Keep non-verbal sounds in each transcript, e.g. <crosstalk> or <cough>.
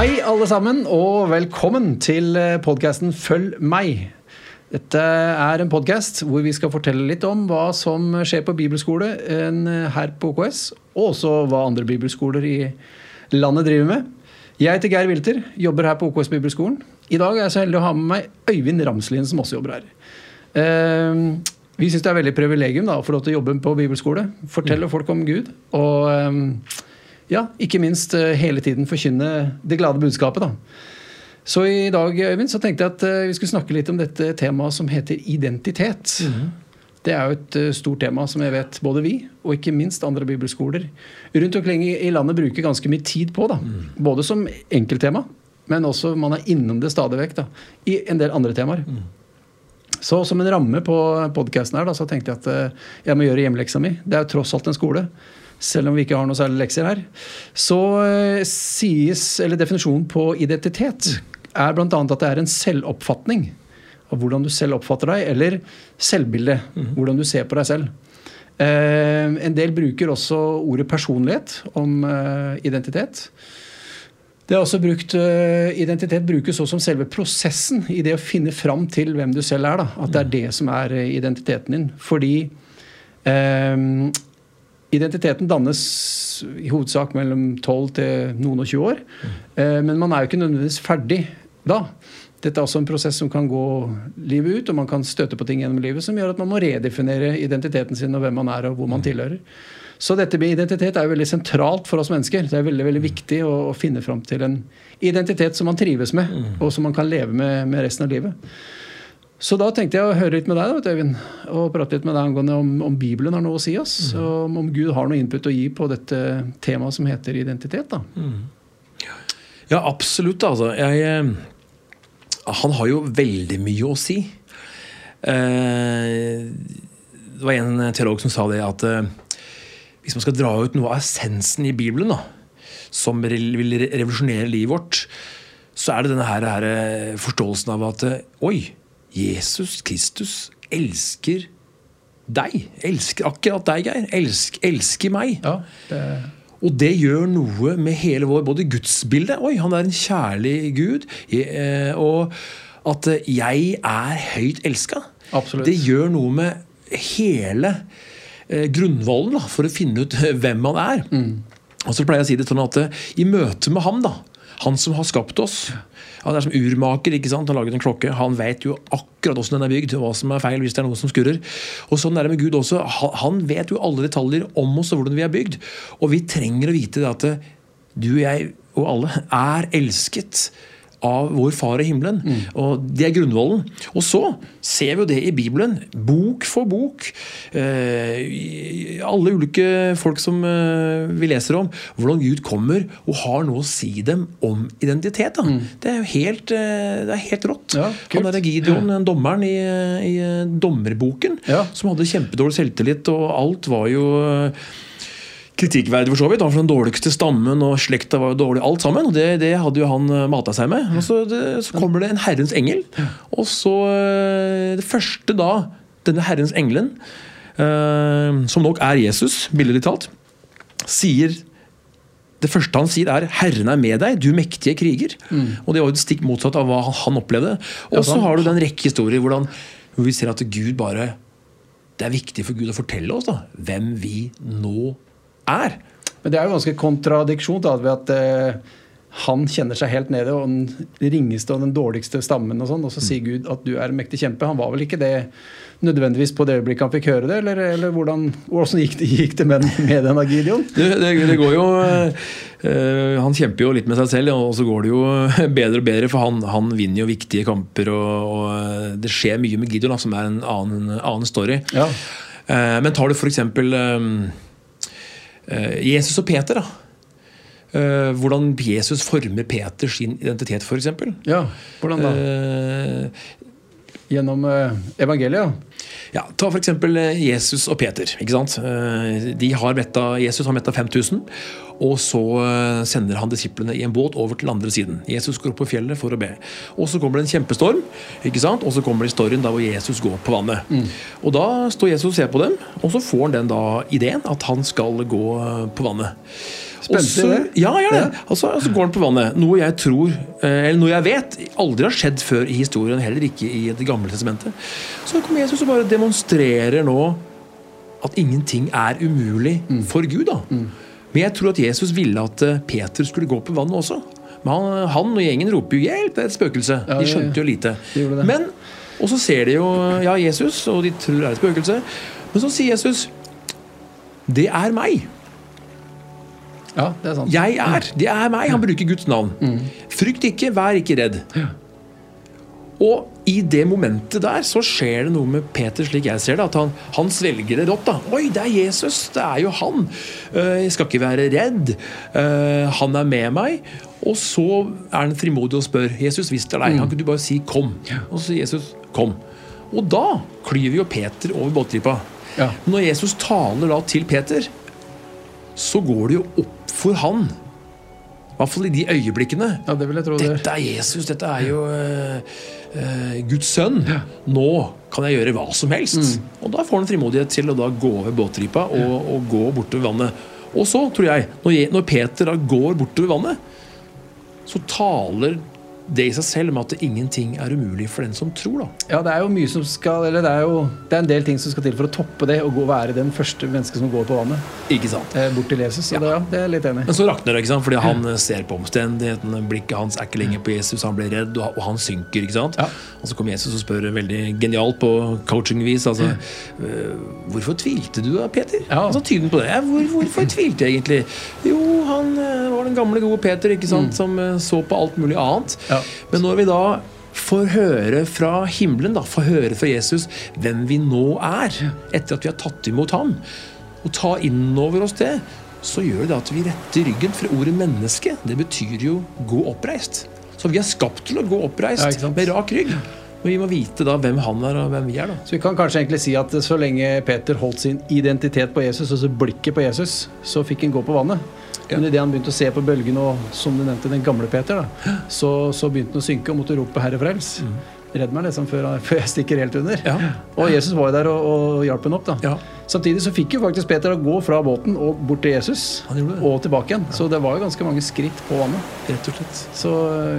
Hei, alle sammen, og velkommen til podkasten Følg meg. Dette er en podkast hvor vi skal fortelle litt om hva som skjer på bibelskole her på OKS, og også hva andre bibelskoler i landet driver med. Jeg heter Geir Wilter, jobber her på OKS bibelskolen. I dag er jeg så heldig å ha med meg Øyvind Ramslien, som også jobber her. Ehm, vi syns det er veldig privilegium da, å få lov til å jobbe på bibelskole. Fortelle folk om Gud. Og ja, ikke minst eh, hele tiden forkynne det glade budskapet. da. Så i dag Øyvind, så tenkte jeg at eh, vi skulle snakke litt om dette temaet som heter identitet. Mm. Det er jo et eh, stort tema som jeg vet både vi og ikke minst andre bibelskoler rundt omkring i landet bruker ganske mye tid på. da. Mm. Både som enkelttema, men også man er innom det stadig vekk da, i en del andre temaer. Mm. Så som en ramme på podkasten her, da, så tenkte jeg at jeg må gjøre hjemmeleksa mi. Det er jo tross alt en skole. Selv om vi ikke har noe særlig lekser her. Så uh, sies, eller definisjonen på identitet er bl.a. at det er en selvoppfatning av hvordan du selv oppfatter deg, eller selvbilde. Mm. Hvordan du ser på deg selv. Uh, en del bruker også ordet personlighet om identitet. Det er også brukt, eh, Identitet brukes også som selve prosessen i det å finne fram til hvem du selv er. Da. At det er det som er eh, identiteten din. Fordi eh, identiteten dannes i hovedsak mellom 12 til noen og 20 år. Eh, men man er jo ikke nødvendigvis ferdig da. Dette er også en prosess som kan gå livet ut, og man kan støte på ting gjennom livet som gjør at man må redefinere identiteten sin og hvem man er og hvor man tilhører. Så dette med identitet er jo veldig sentralt for oss mennesker. Det er veldig veldig viktig å, å finne fram til en identitet som man trives med, mm. og som man kan leve med, med, resten av livet. Så da tenkte jeg å høre litt med deg, da, Øyvind, og prate litt med deg angående om, om Bibelen har noe å si oss. Mm. Om, om, Gud har noe input å gi på dette temaet som heter identitet. da. Mm. Ja, absolutt. Altså. Jeg, eh, han har jo veldig mye å si. Eh, det var en teolog som sa det at eh, hvis man skal dra ut noe av essensen i Bibelen, da, som vil revolusjonere livet vårt, så er det denne her, her forståelsen av at Oi, Jesus Kristus elsker deg. Elsker akkurat deg, Geir. Elsk, elsker meg. Ja, det... Og det gjør noe med hele vår både gudsbilde Oi, han er en kjærlig gud. Eh, og at jeg er høyt elska. Det gjør noe med hele Eh, grunnvollen da, for å finne ut eh, hvem man er. Mm. Og så pleier jeg å si det sånn at eh, i møte med ham, da, han som har skapt oss Han er som urmaker. ikke sant? Han har laget en klokke. Han vet jo akkurat hvordan den er bygd, hva som er feil hvis det er noe som skurrer. Og sånn er det med Gud også. Han vet jo alle detaljer om oss og hvordan vi er bygd. Og vi trenger å vite det at du og jeg og alle er elsket av vår Far i himmelen. Mm. Og Det er grunnvollen. Og så ser vi jo det i Bibelen, bok for bok. Eh, alle ulike folk som eh, vi leser om, hvordan Gud kommer og har noe å si dem om identitet. Mm. Det er jo helt, eh, det er helt rått. Ja, Han derre Gideon, ja. dommeren i, i dommerboken, ja. som hadde kjempedårlig selvtillit, og alt var jo kritikkverdig, for så vidt. Han var den dårligste stammen, og slekta var jo dårlig, alt sammen. og Det, det hadde jo han eh, mata seg med. Og så, det, så, kommer det en Herrens engel. Og så eh, Det første da, denne Herrens engelen, eh, som nok er Jesus, billedlig talt, sier det første han sier, er 'Herren er med deg, du mektige kriger'. Mm. Og Det var jo det stikk motsatt av hva han opplevde. Og så har du den rekke historier hvor vi ser at Gud bare Det er viktig for Gud å fortelle oss da, hvem vi nå er. Men det er jo ganske kontradiksjon da, ved at eh, han kjenner seg helt nede, og den ringeste og den dårligste stammen, og sånn, og så sier Gud at du er en mektig kjempe. Han var vel ikke det nødvendigvis på det øyeblikket han fikk høre det, eller, eller hvordan, hvordan gikk, det, gikk det med, med den av Gideon? Det, det, det går jo øh, Han kjemper jo litt med seg selv, og så går det jo <laughs> bedre og bedre, for han, han vinner jo viktige kamper, og, og, eh, det skjer mye med Gideon, som er en annen, annen story. Ja. Uh, men tar du for eksempel Eh, Jesus og Peter, da. Uh, hvordan Jesus former Peter sin identitet, f.eks. Ja, hvordan da? Uh, gjennom eh, evangeliet. Ja, Ta f.eks. Jesus og Peter. ikke sant? Eh, De har metta, Jesus har metta 5000, og så eh, sender han disiplene i en båt over til andre siden. Jesus går opp på fjellet for å be. Og så kommer det en kjempestorm, ikke sant? og så kommer det storyen da hvor Jesus går på vannet. Og Da står Jesus og ser på dem, og så får han den da ideen at han skal gå eh, på vannet. Så- Ja, gjør det. Og så, og går han på vannet. Noe jeg tror, eh, eller noe jeg vet aldri har skjedd før i historien, heller ikke i Det gamle testamentet. Så kommer Jesus og bare demonstrerer nå at ingenting er umulig for Gud. da. Men jeg tror at Jesus ville at eh, Peter skulle gå på vannet også. Men han, han og gjengen roper jo 'hjelp, det er et spøkelse'. De skjønte jo lite. De. Men, Og så ser de jo ja, Jesus, og de tror det er et spøkelse. Men så sier Jesus 'det er meg'. Ja, det er sant. Jeg er. Det er meg. Han bruker Guds navn. Frykt ikke, vær ikke redd. Og i det momentet der så skjer det noe med Peter, slik jeg ser det. At han, han svelger det rått. da. Oi, det er Jesus! Det er jo han! Eh, Jeg skal ikke være redd. Eh, Han er med meg. Og så er han frimodig og spør Jesus, hvis det er deg, kan kunne du bare si 'kom'? Og så sier Jesus 'kom'. Og da klyver jo Peter over båttripa. Ja. Når Jesus taler da til Peter, så går det jo opp for han. I hvert fall i de øyeblikkene. Ja, det vil jeg tro det Dette er Jesus, dette er jo uh, Guds sønn. Nå kan jeg gjøre hva som helst. Og da får han frimodighet til å da gå over båtripa og, og gå bortover vannet. Og så, tror jeg, når, jeg, når Peter da går bortover vannet, så taler det i seg selv med at ingenting er umulig for den som tror. da. Ja, det er jo mye som skal Eller det er jo det er en del ting som skal til for å toppe det og være den første mennesket som går på vannet Ikke sant? eh, bort til Jesus. Så det, ja, det er litt enig. Men så rakner det, ikke sant? fordi han eh, ser på omstendighetene. Blikket hans er ikke lenger på Jesus, han blir redd, og han synker. ikke sant? Ja. Og så kommer Jesus og spør veldig genialt på coaching-vis. altså, «Øh, Hvorfor tvilte du da, Peter? Ja. Altså tyden på det. Ja, hvor, hvorfor tvilte jeg egentlig? Jo, han var den gamle, gode Peter ikke sant? som øh, så på alt mulig annet. Ja. Men når vi da får høre fra himmelen, da, får høre fra Jesus hvem vi nå er, etter at vi har tatt imot ham, og ta inn over oss det, så gjør det at vi retter ryggen. For ordet menneske, det betyr jo gå oppreist. Så vi er skapt til å gå oppreist ja, med rak rygg. Men vi må vite da hvem han er, og hvem vi er. da. Så vi kan kanskje egentlig si at så lenge Peter holdt sin identitet på Jesus, altså blikket på Jesus, så fikk han gå på vannet. Ja. Men idet han begynte å se på bølgene, og som du nevnte, den gamle Peter, da, så, så begynte han å synke og måtte rope 'Herre frels'. Redd meg liksom før, <laughs> før jeg stikker helt under. Mm. Ja. Og Jesus var jo der og, og hjalp henne opp. da. Ja. Samtidig så fikk jo faktisk Peter å gå fra båten og bort til Jesus og tilbake igjen. Så det var jo ganske mange skritt på vannet. Rett og slett. Så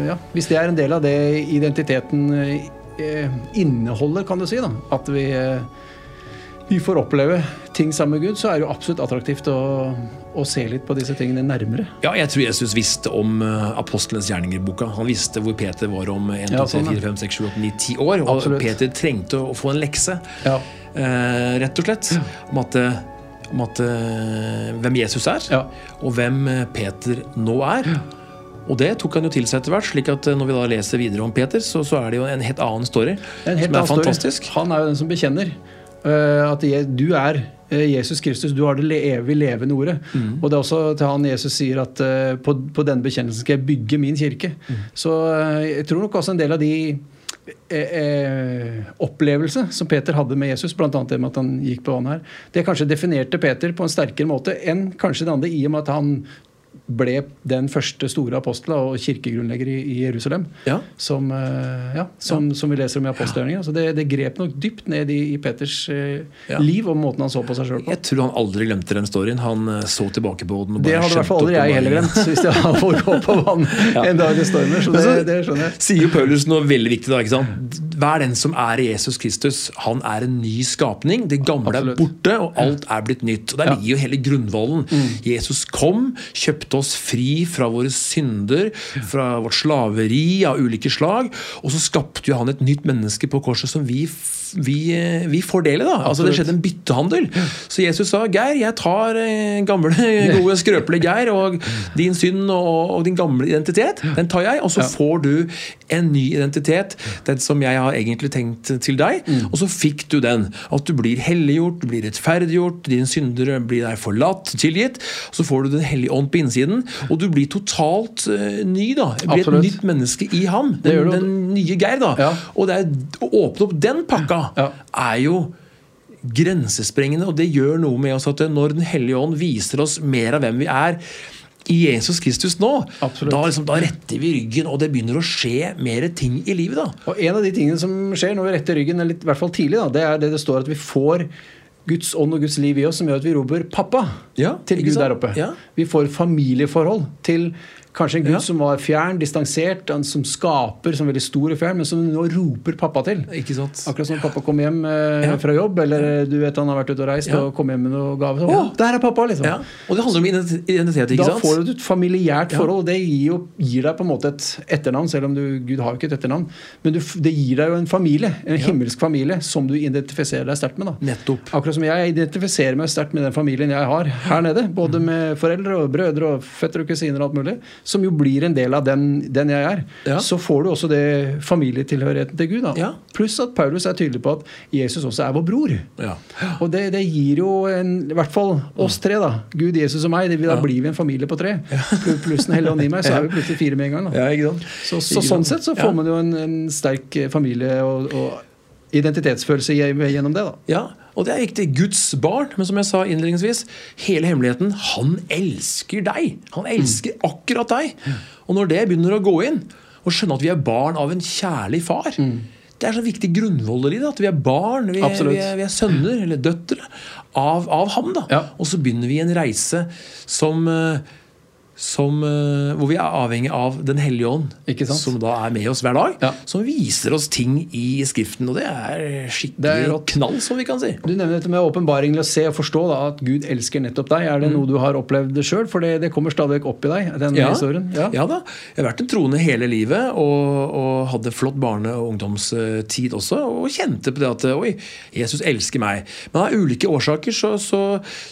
ja, hvis det er en del av det identiteten eh, inneholder, kan du si, da, at vi, eh, vi får oppleve ting sammen med Gud, så er det jo absolutt attraktivt å, å se litt på disse tingene nærmere. Ja, jeg tror Jesus visste om apostelens apostlenes gjerninger-boka. Han visste hvor Peter var om 1, 2, Ja, 3, sånn, 4, 5, 6, 7, 8, 9, 10 år. Og Absolutt. Peter trengte å få en lekse, Ja, eh, rett og slett, om at, eh, om at eh, hvem Jesus er, Ja. og hvem eh, Peter nå er. Og det tok han jo til seg etter hvert, slik at eh, når vi da leser videre om Peter, så, så er det jo en helt annen story. en helt som er annen story. Han er jo den som bekjenner eh, at du er eh, Jesus Kristus, du har det evig levende ordet. Mm. Og det er også til han Jesus sier at uh, på, på denne bekjennelsen skal jeg bygge min kirke. Mm. Så uh, jeg tror nok også en del av de eh, eh, opplevelse som Peter hadde med Jesus, bl.a. det med at han gikk på vannet her, det kanskje definerte Peter på en sterkere måte enn kanskje det andre, i og med at han ble den første store apostelen og kirkegrunnlegger i, i Jerusalem. Ja. Som, eh, ja, som, som vi leser om i apostelgjerningene. Så det, det grep nok dypt ned i, i Peters eh, Ja. liv og måten han så på seg sjøl på. Jeg tror han aldri glemte den storyen. Han eh, så tilbake på den. og Det bare hadde i hvert fall aldri jeg heller glemt, hvis jeg får gå på vann <laughs> en dag det stormer. Så det, så- det skjønner jeg. sier jo Paulus noe veldig viktig. da, ikke sant? Hver den som er i Jesus Kristus, han er en ny skapning. Det gamle Absolutt. er borte, og alt er blitt nytt. Og Der Ja. Mm. ligger jo hele grunnvollen. Jesus kom, kjøpte oss fri fra våre synder, fra vårt slaveri av ulike slag. Og så skapte jo han et nytt menneske på korset som vi vi, vi får del i. da. Altså Det skjedde en byttehandel. Så Jesus sa Geir, jeg tar eh, gamle, <laughs> gode, skrøpelige Geir og din synd og, og din gamle identitet. Den tar jeg, og så får du en ny identitet. Den som jeg har egentlig tenkt til deg. Mm. Og så fikk du den. At du blir helliggjort, du blir rettferdiggjort, dine syndere blir deg forlatt, tilgitt. Så får du Den hellige ånd på innsiden, og du blir totalt eh, ny. da. Blir et nytt menneske i ham. Den, den nye Geir. da. Og det er, å åpne opp den pakka Ja. er jo grensesprengende, og det gjør noe med oss at når Den hellige ånd viser oss mer av hvem vi er i Jesus Kristus nå, da, liksom, da retter vi ryggen, og det begynner å skje mer ting i livet. da. Og en av de tingene som skjer når vi retter ryggen, eller i hvert fall tidlig, da, det er det det står at vi får Guds ånd og Guds liv i oss som gjør at vi roper 'pappa' Ja, til Gud sant? der oppe. Ja. Vi får familieforhold til kanskje en Gud Ja. som var fjern, distansert, han som skaper, som er veldig stor og fjern, men som nå roper pappa til. Ikke sant? Akkurat som pappa kom hjem eh, Ja. fra jobb, eller du vet han har vært ute og reist Ja. og kom hjem med noe gave. Så. Å, der er pappa! liksom. Ja. Og det handler om identitet, ikke Da sant? får du et familiært forhold. og Det gir, jo, gir deg på en måte et etternavn, selv om du, Gud har jo ikke et etternavn. Men du, det gir deg jo en familie, en himmelsk familie, som du identifiserer deg sterkt med. da. Nettopp. Akkurat som jeg identifiserer meg sterkt med den familien jeg har her nede. Både med foreldre og brødre og fettere og kusiner og alt mulig. Som jo blir en del av den, den jeg er. Ja. Så får du også det familietilhørigheten til Gud. Ja. Pluss at Paulus er tydelig på at Jesus også er vår bror. Ja. Og det, det gir jo en, i hvert fall oss tre, da. Gud, Jesus og meg. Det, da blir vi en familie på tre. Pl- Pluss Den hellige ånd i meg, så er vi plutselig fire med en gang. Så, så sånn sett så får man jo en, en sterk familie og, og identitetsfølelse gjennom det. da. Ja, og det er viktig. Guds barn. Men som jeg sa innledningsvis, hele hemmeligheten Han elsker deg. Han elsker akkurat deg. Og når det begynner å gå inn, og skjønne at vi er barn av en kjærlig far Det er så viktig grunnvoller i det. At vi er barn, vi er, vi er, vi er sønner eller døtre av, av ham. da. Ja. Og så begynner vi en reise som eh, som, eh, hvor vi er avhengig av Den hellige ånd, som da er med oss hver dag. Ja. Som viser oss ting i Skriften. Og det er skikkelig Det er knall, som vi kan si. Du nevner dette med åpenbaring til å se og forstå da, at Gud elsker nettopp deg. Er det noe du har opplevd sjøl? For det, det kommer stadig vekk opp i deg, den historien. Ja. da. Jeg har vært en troende hele livet og, og hadde flott barne- og ungdomstid også. Og kjente på det at oi, Jesus elsker meg. Men av ulike årsaker så, så,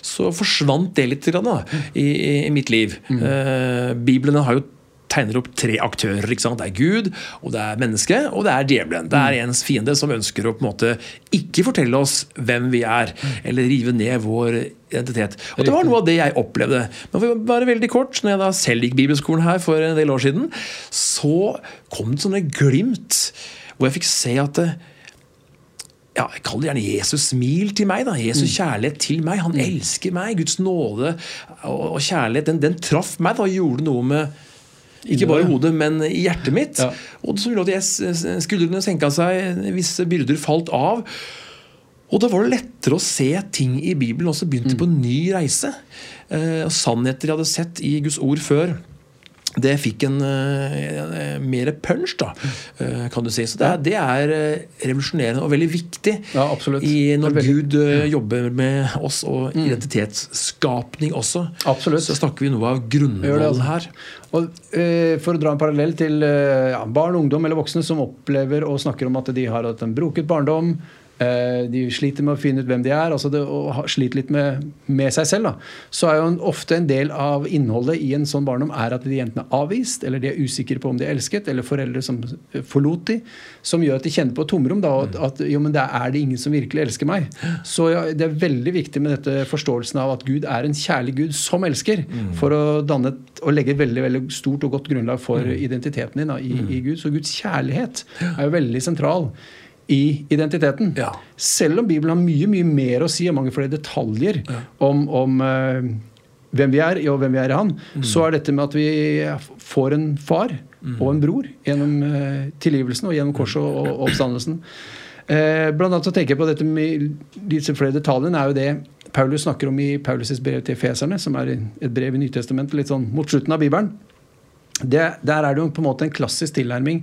så forsvant det litt grann, da, i, i, i mitt liv. Eh, Bibelen har jo tegner opp tre aktører. ikke sant? Det er Gud, og det er mennesket, og det er djevelen. Det er ens fiende som ønsker å på en måte ikke fortelle oss hvem vi er, eller rive ned vår identitet. Og Det var noe av det jeg opplevde. Men for å være veldig kort, når jeg da selv gikk bibelskolen her for en del år siden, så kom det sånne glimt hvor jeg fikk se at det, ja, jeg kaller gjerne Jesus smil til meg. da, Jesus kjærlighet til meg. Han elsker meg. Guds nåde og, og kjærlighet. Den, den traff meg da, og gjorde noe med ikke bare hodet, men i hjertet mitt. Ja. Og så gjorde at jeg, skuldrene senka seg, visse byrder falt av. Og da var det lettere å se ting i Bibelen, og så begynte mm. på en ny reise. Eh, Sannheter jeg hadde sett i Guds ord før. Det fikk en uh, mer punch, da, uh, kan du si. Så det det er eh, revolusjonerende og veldig viktig Ja, i når veldig- Gud uh, jobber med oss, og identitetsskapning også. Absolutt. Så snakker vi noe av grunnvollen altså. her. Og eh, For å dra en parallell til eh, ja, barn, ungdom eller voksne som opplever og snakker om at de har hatt en broket barndom. Eh, de sliter med å finne ut hvem de er, altså det, og sliter litt med, med seg selv. Da. Så er jo en, ofte en del av innholdet i en sånn barndom er at de enten er avvist, eller de er usikre på om de er elsket, eller foreldre som eh, forlot de, som gjør at de kjenner på tomrom. Da, at, at jo, men det er det ingen som virkelig elsker meg. Så ja, det er veldig viktig med dette forståelsen av at Gud er en kjærlig Gud som elsker, for å danne og legge et veldig, veldig stort og godt grunnlag for identiteten din da, i, i Gud. Så Guds kjærlighet er jo veldig sentral i identiteten. Ja. Selv om Bibelen har mye mye mer å si og mange flere detaljer om, om uh, hvem vi er og hvem vi er i Han, så er dette med at vi får en far og en bror gjennom uh, tilgivelsen og gjennom korset og, og oppstandelsen. Uh, blant annet så tenker jeg på dette med disse flere detaljene er jo det Paulus snakker om i Paulus' brev til Feserne, som er et brev i Nytestamentet litt sånn mot slutten av Bibelen. Det, der er det jo på en måte en klassisk tilnærming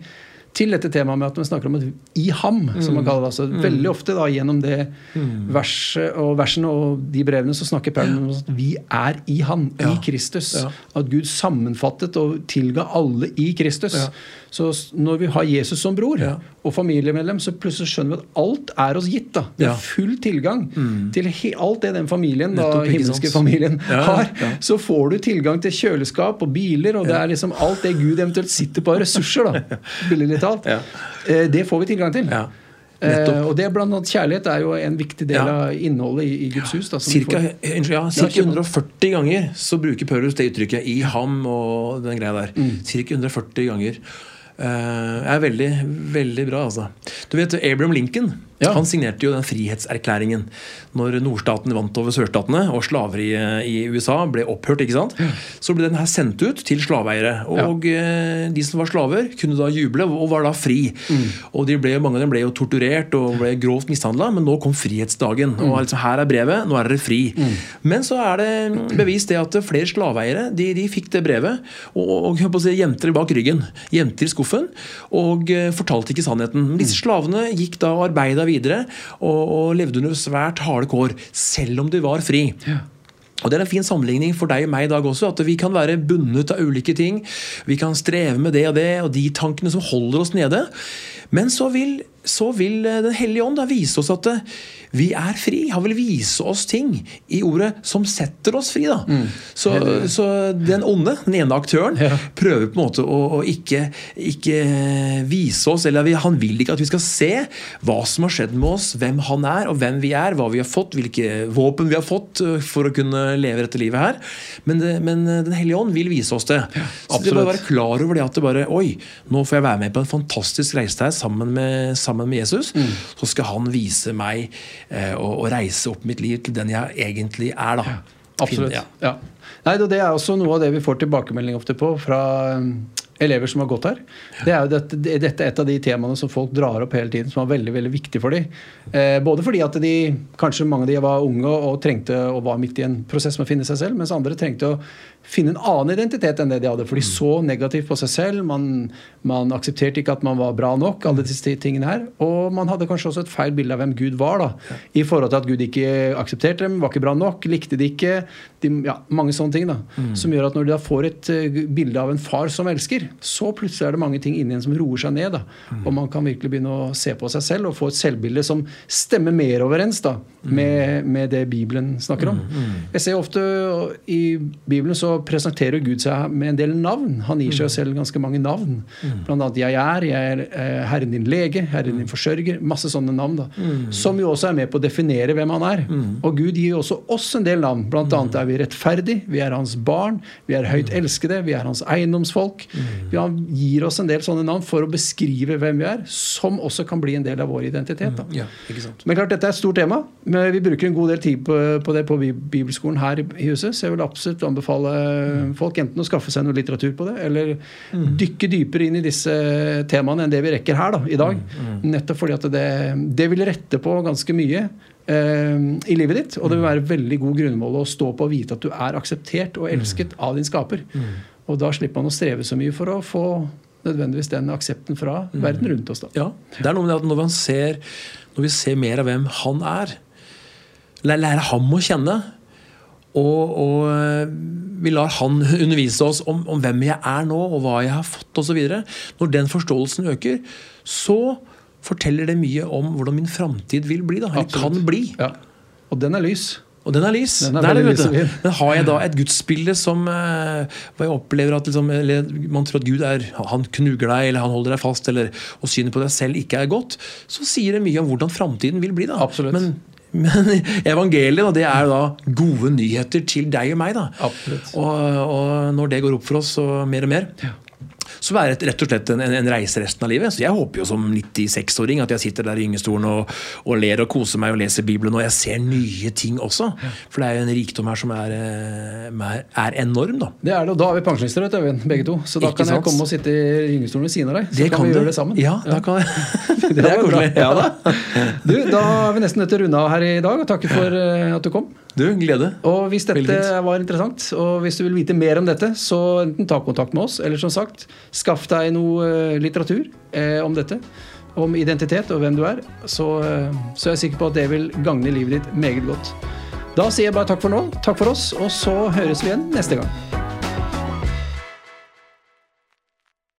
til dette temaet med at man snakker om et i ham, som man kaller det. Altså, Veldig ofte da gjennom det verset og versene og de brevene så snakker Paul om at vi er i han, Ja. i Kristus. Ja. At Gud sammenfattet og tilga alle i Kristus. Ja. Så når vi har Jesus som bror og familiemedlem, så plutselig skjønner vi at alt er oss gitt. da. Det er Ja. full tilgang til he alt det den familien, da, Nettopp, himmelske familien, har. Så får du tilgang til kjøleskap og biler, og det er liksom alt det Gud eventuelt sitter på av ressurser. da, <laughs> billig talt. Ja. Eh, Det får vi tilgang til. Ja. Eh, og det blant annet Kjærlighet er jo en viktig del Ja. av innholdet i, i Guds hus. Da, som Cirka, får- ja, cirka 140 ganger så bruker Paulus det uttrykket 'i ham' og den greia der. Mm. Cirka 140 ganger. Eh, er veldig, veldig bra, altså. Du vet, Abraham Lincoln Ja. han signerte jo den frihetserklæringen når nordstatene vant over sørstatene og slaveriet i USA ble opphørt. ikke sant? Så ble den her sendt ut til slaveeiere. Og ja. de som var slaver, kunne da juble og var da fri. Mm. Og de ble, mange av dem ble jo torturert og ble grovt mishandla, men nå kom frihetsdagen. Mm. og liksom, Her er brevet, nå er dere fri. Men så er det bevist det at flere slaveeiere de, de fikk det brevet og, og, si, gjemte det bak ryggen. Gjemte i skuffen og eh, fortalte ikke sannheten. Men disse slavene gikk da og arbeida videre og, og levde under svært harde kår, selv om de var fri. Og Det er en fin sammenligning for deg og meg i dag også, at vi kan være bundet av ulike ting. Vi kan streve med det og det, og de tankene som holder oss nede. Men så vil, så vil eh, Den hellige ånd da vise oss at eh, vi er fri. Han vil vise oss ting i ordet som setter oss fri. da. Så, så den onde, den ene aktøren, Ja. prøver på en måte å, å ikke, ikke vise oss, eller han vil ikke at vi skal se hva som har skjedd med oss, hvem han er, og hvem vi er, hva vi har fått, hvilke våpen vi har fått for å kunne leve dette livet her. Men, men Den hellige ånd vil vise oss det. så det bare være klar over det at det bare Oi, nå får jeg være med på en fantastisk reise her sammen med, sammen med Jesus. Mm. Så skal han vise meg eh, og, og reise opp mitt liv til den jeg egentlig er, da. Absolutt. Fin- ja. Ja. Nei, Det er også noe av det vi får tilbakemelding ofte på fra elever som har gått her. Det er jo dette, dette er et av de temaene som folk drar opp hele tiden, som er veldig veldig viktig for dem. Eh, både fordi at de, kanskje mange av de var unge og trengte og var midt i en prosess med å finne seg selv, mens andre trengte å finne en annen identitet enn det de hadde. For de så negativt på seg selv. Man, man aksepterte ikke at man var bra nok, alle disse tingene her. Og man hadde kanskje også et feil bilde av hvem Gud var, da. I forhold til at Gud ikke aksepterte dem, var ikke bra nok, likte de ikke. De, ja, mange sånne ting da. Som gjør at når de da får et uh, bilde av en far som elsker, så plutselig er det mange ting inni en som roer seg ned. da. Og man kan virkelig begynne å se på seg selv og få et selvbilde som stemmer mer overens da, med, med det Bibelen snakker om. Jeg ser ofte i Bibelen så presenterer Gud seg med en del navn. Han gir seg selv ganske mange navn. Blant annet 'Jeg er', 'Jeg er uh, Herren din lege', 'Herren din forsørger'. Masse sånne navn. da, Som jo også er med på å definere hvem han er. Og Gud gir jo også oss en del navn. Blant annet er vi rettferdige, vi er hans barn, vi er høyt elskede, vi er hans eiendomsfolk. Vi han gir oss en del sånne navn for å beskrive hvem vi er, som også kan bli en del av vår identitet. da. Ja, ikke sant? Men klart, dette er et stort tema. Men vi bruker en god del tid på, på det på bibelskolen her i huset. Så jeg vil absolutt anbefale folk enten å skaffe seg noe litteratur på det, eller dykke dypere inn i disse temaene enn det vi rekker her da, i dag. Nettopp fordi at det, det vil rette på ganske mye i livet ditt. Og det vil være veldig god grunnmål å stå på og vite at du er akseptert og elsket av din skaper. Og da slipper man å streve så mye for å få nødvendigvis den aksepten fra verden rundt oss. da. Ja, det er noe med at når, ser, når vi ser mer av hvem han er, lærer lære ham å kjenne, og, og eh, vi lar han <laughs> undervise oss om, om hvem jeg er nå, og hva jeg har fått osv. Når den forståelsen øker, så forteller det mye om hvordan min framtid vil bli. Da, eller Absolutt. kan bli. Ja. Og den er lys. Og den er lys. Den er er vet lys. Men har jeg da et gudsbilde som eh, hvor jeg opplever at liksom, eller man tror at Gud er han knuger deg eller han holder deg fast, eller, og synet på deg selv ikke er godt, så sier det mye om hvordan framtiden vil bli. da. Absolutt. Men, <laughs> men evangeliet det er da gode nyheter til deg og meg. da. Absolutt. Og, og når det går opp for oss så mer og mer, så er et, rett og slett en, en reise resten av livet. Så Jeg håper jo som 96-åring at jeg sitter der i gyngestolen og, og ler og koser meg og leser Bibelen, og jeg ser nye ting også. For det er jo en rikdom her som er, eh, er, enorm, da. Det er det, og Da er vi pensjonister, vet du, Øyvind, begge to. Så da Ikke kan jeg komme og sitte i gyngestolen ved siden av deg. Så kan, vi du. gjøre det sammen. Ja, da kan <laughs> Det er koselig. Ja da. <laughs> Du, Da er vi nesten nødt til å runde av her i dag, og takke for eh, at du kom. Du, glede. Og hvis dette var interessant, og hvis du vil vite mer om dette, så enten ta kontakt med oss, eller som sagt, Skaff deg noe eh, litteratur eh, om dette. Om identitet og hvem du er. Så, eh, så er jeg sikker på at det vil gagne livet ditt meget godt. Da sier jeg bare takk for nå. Takk for oss, og så høres vi igjen neste gang.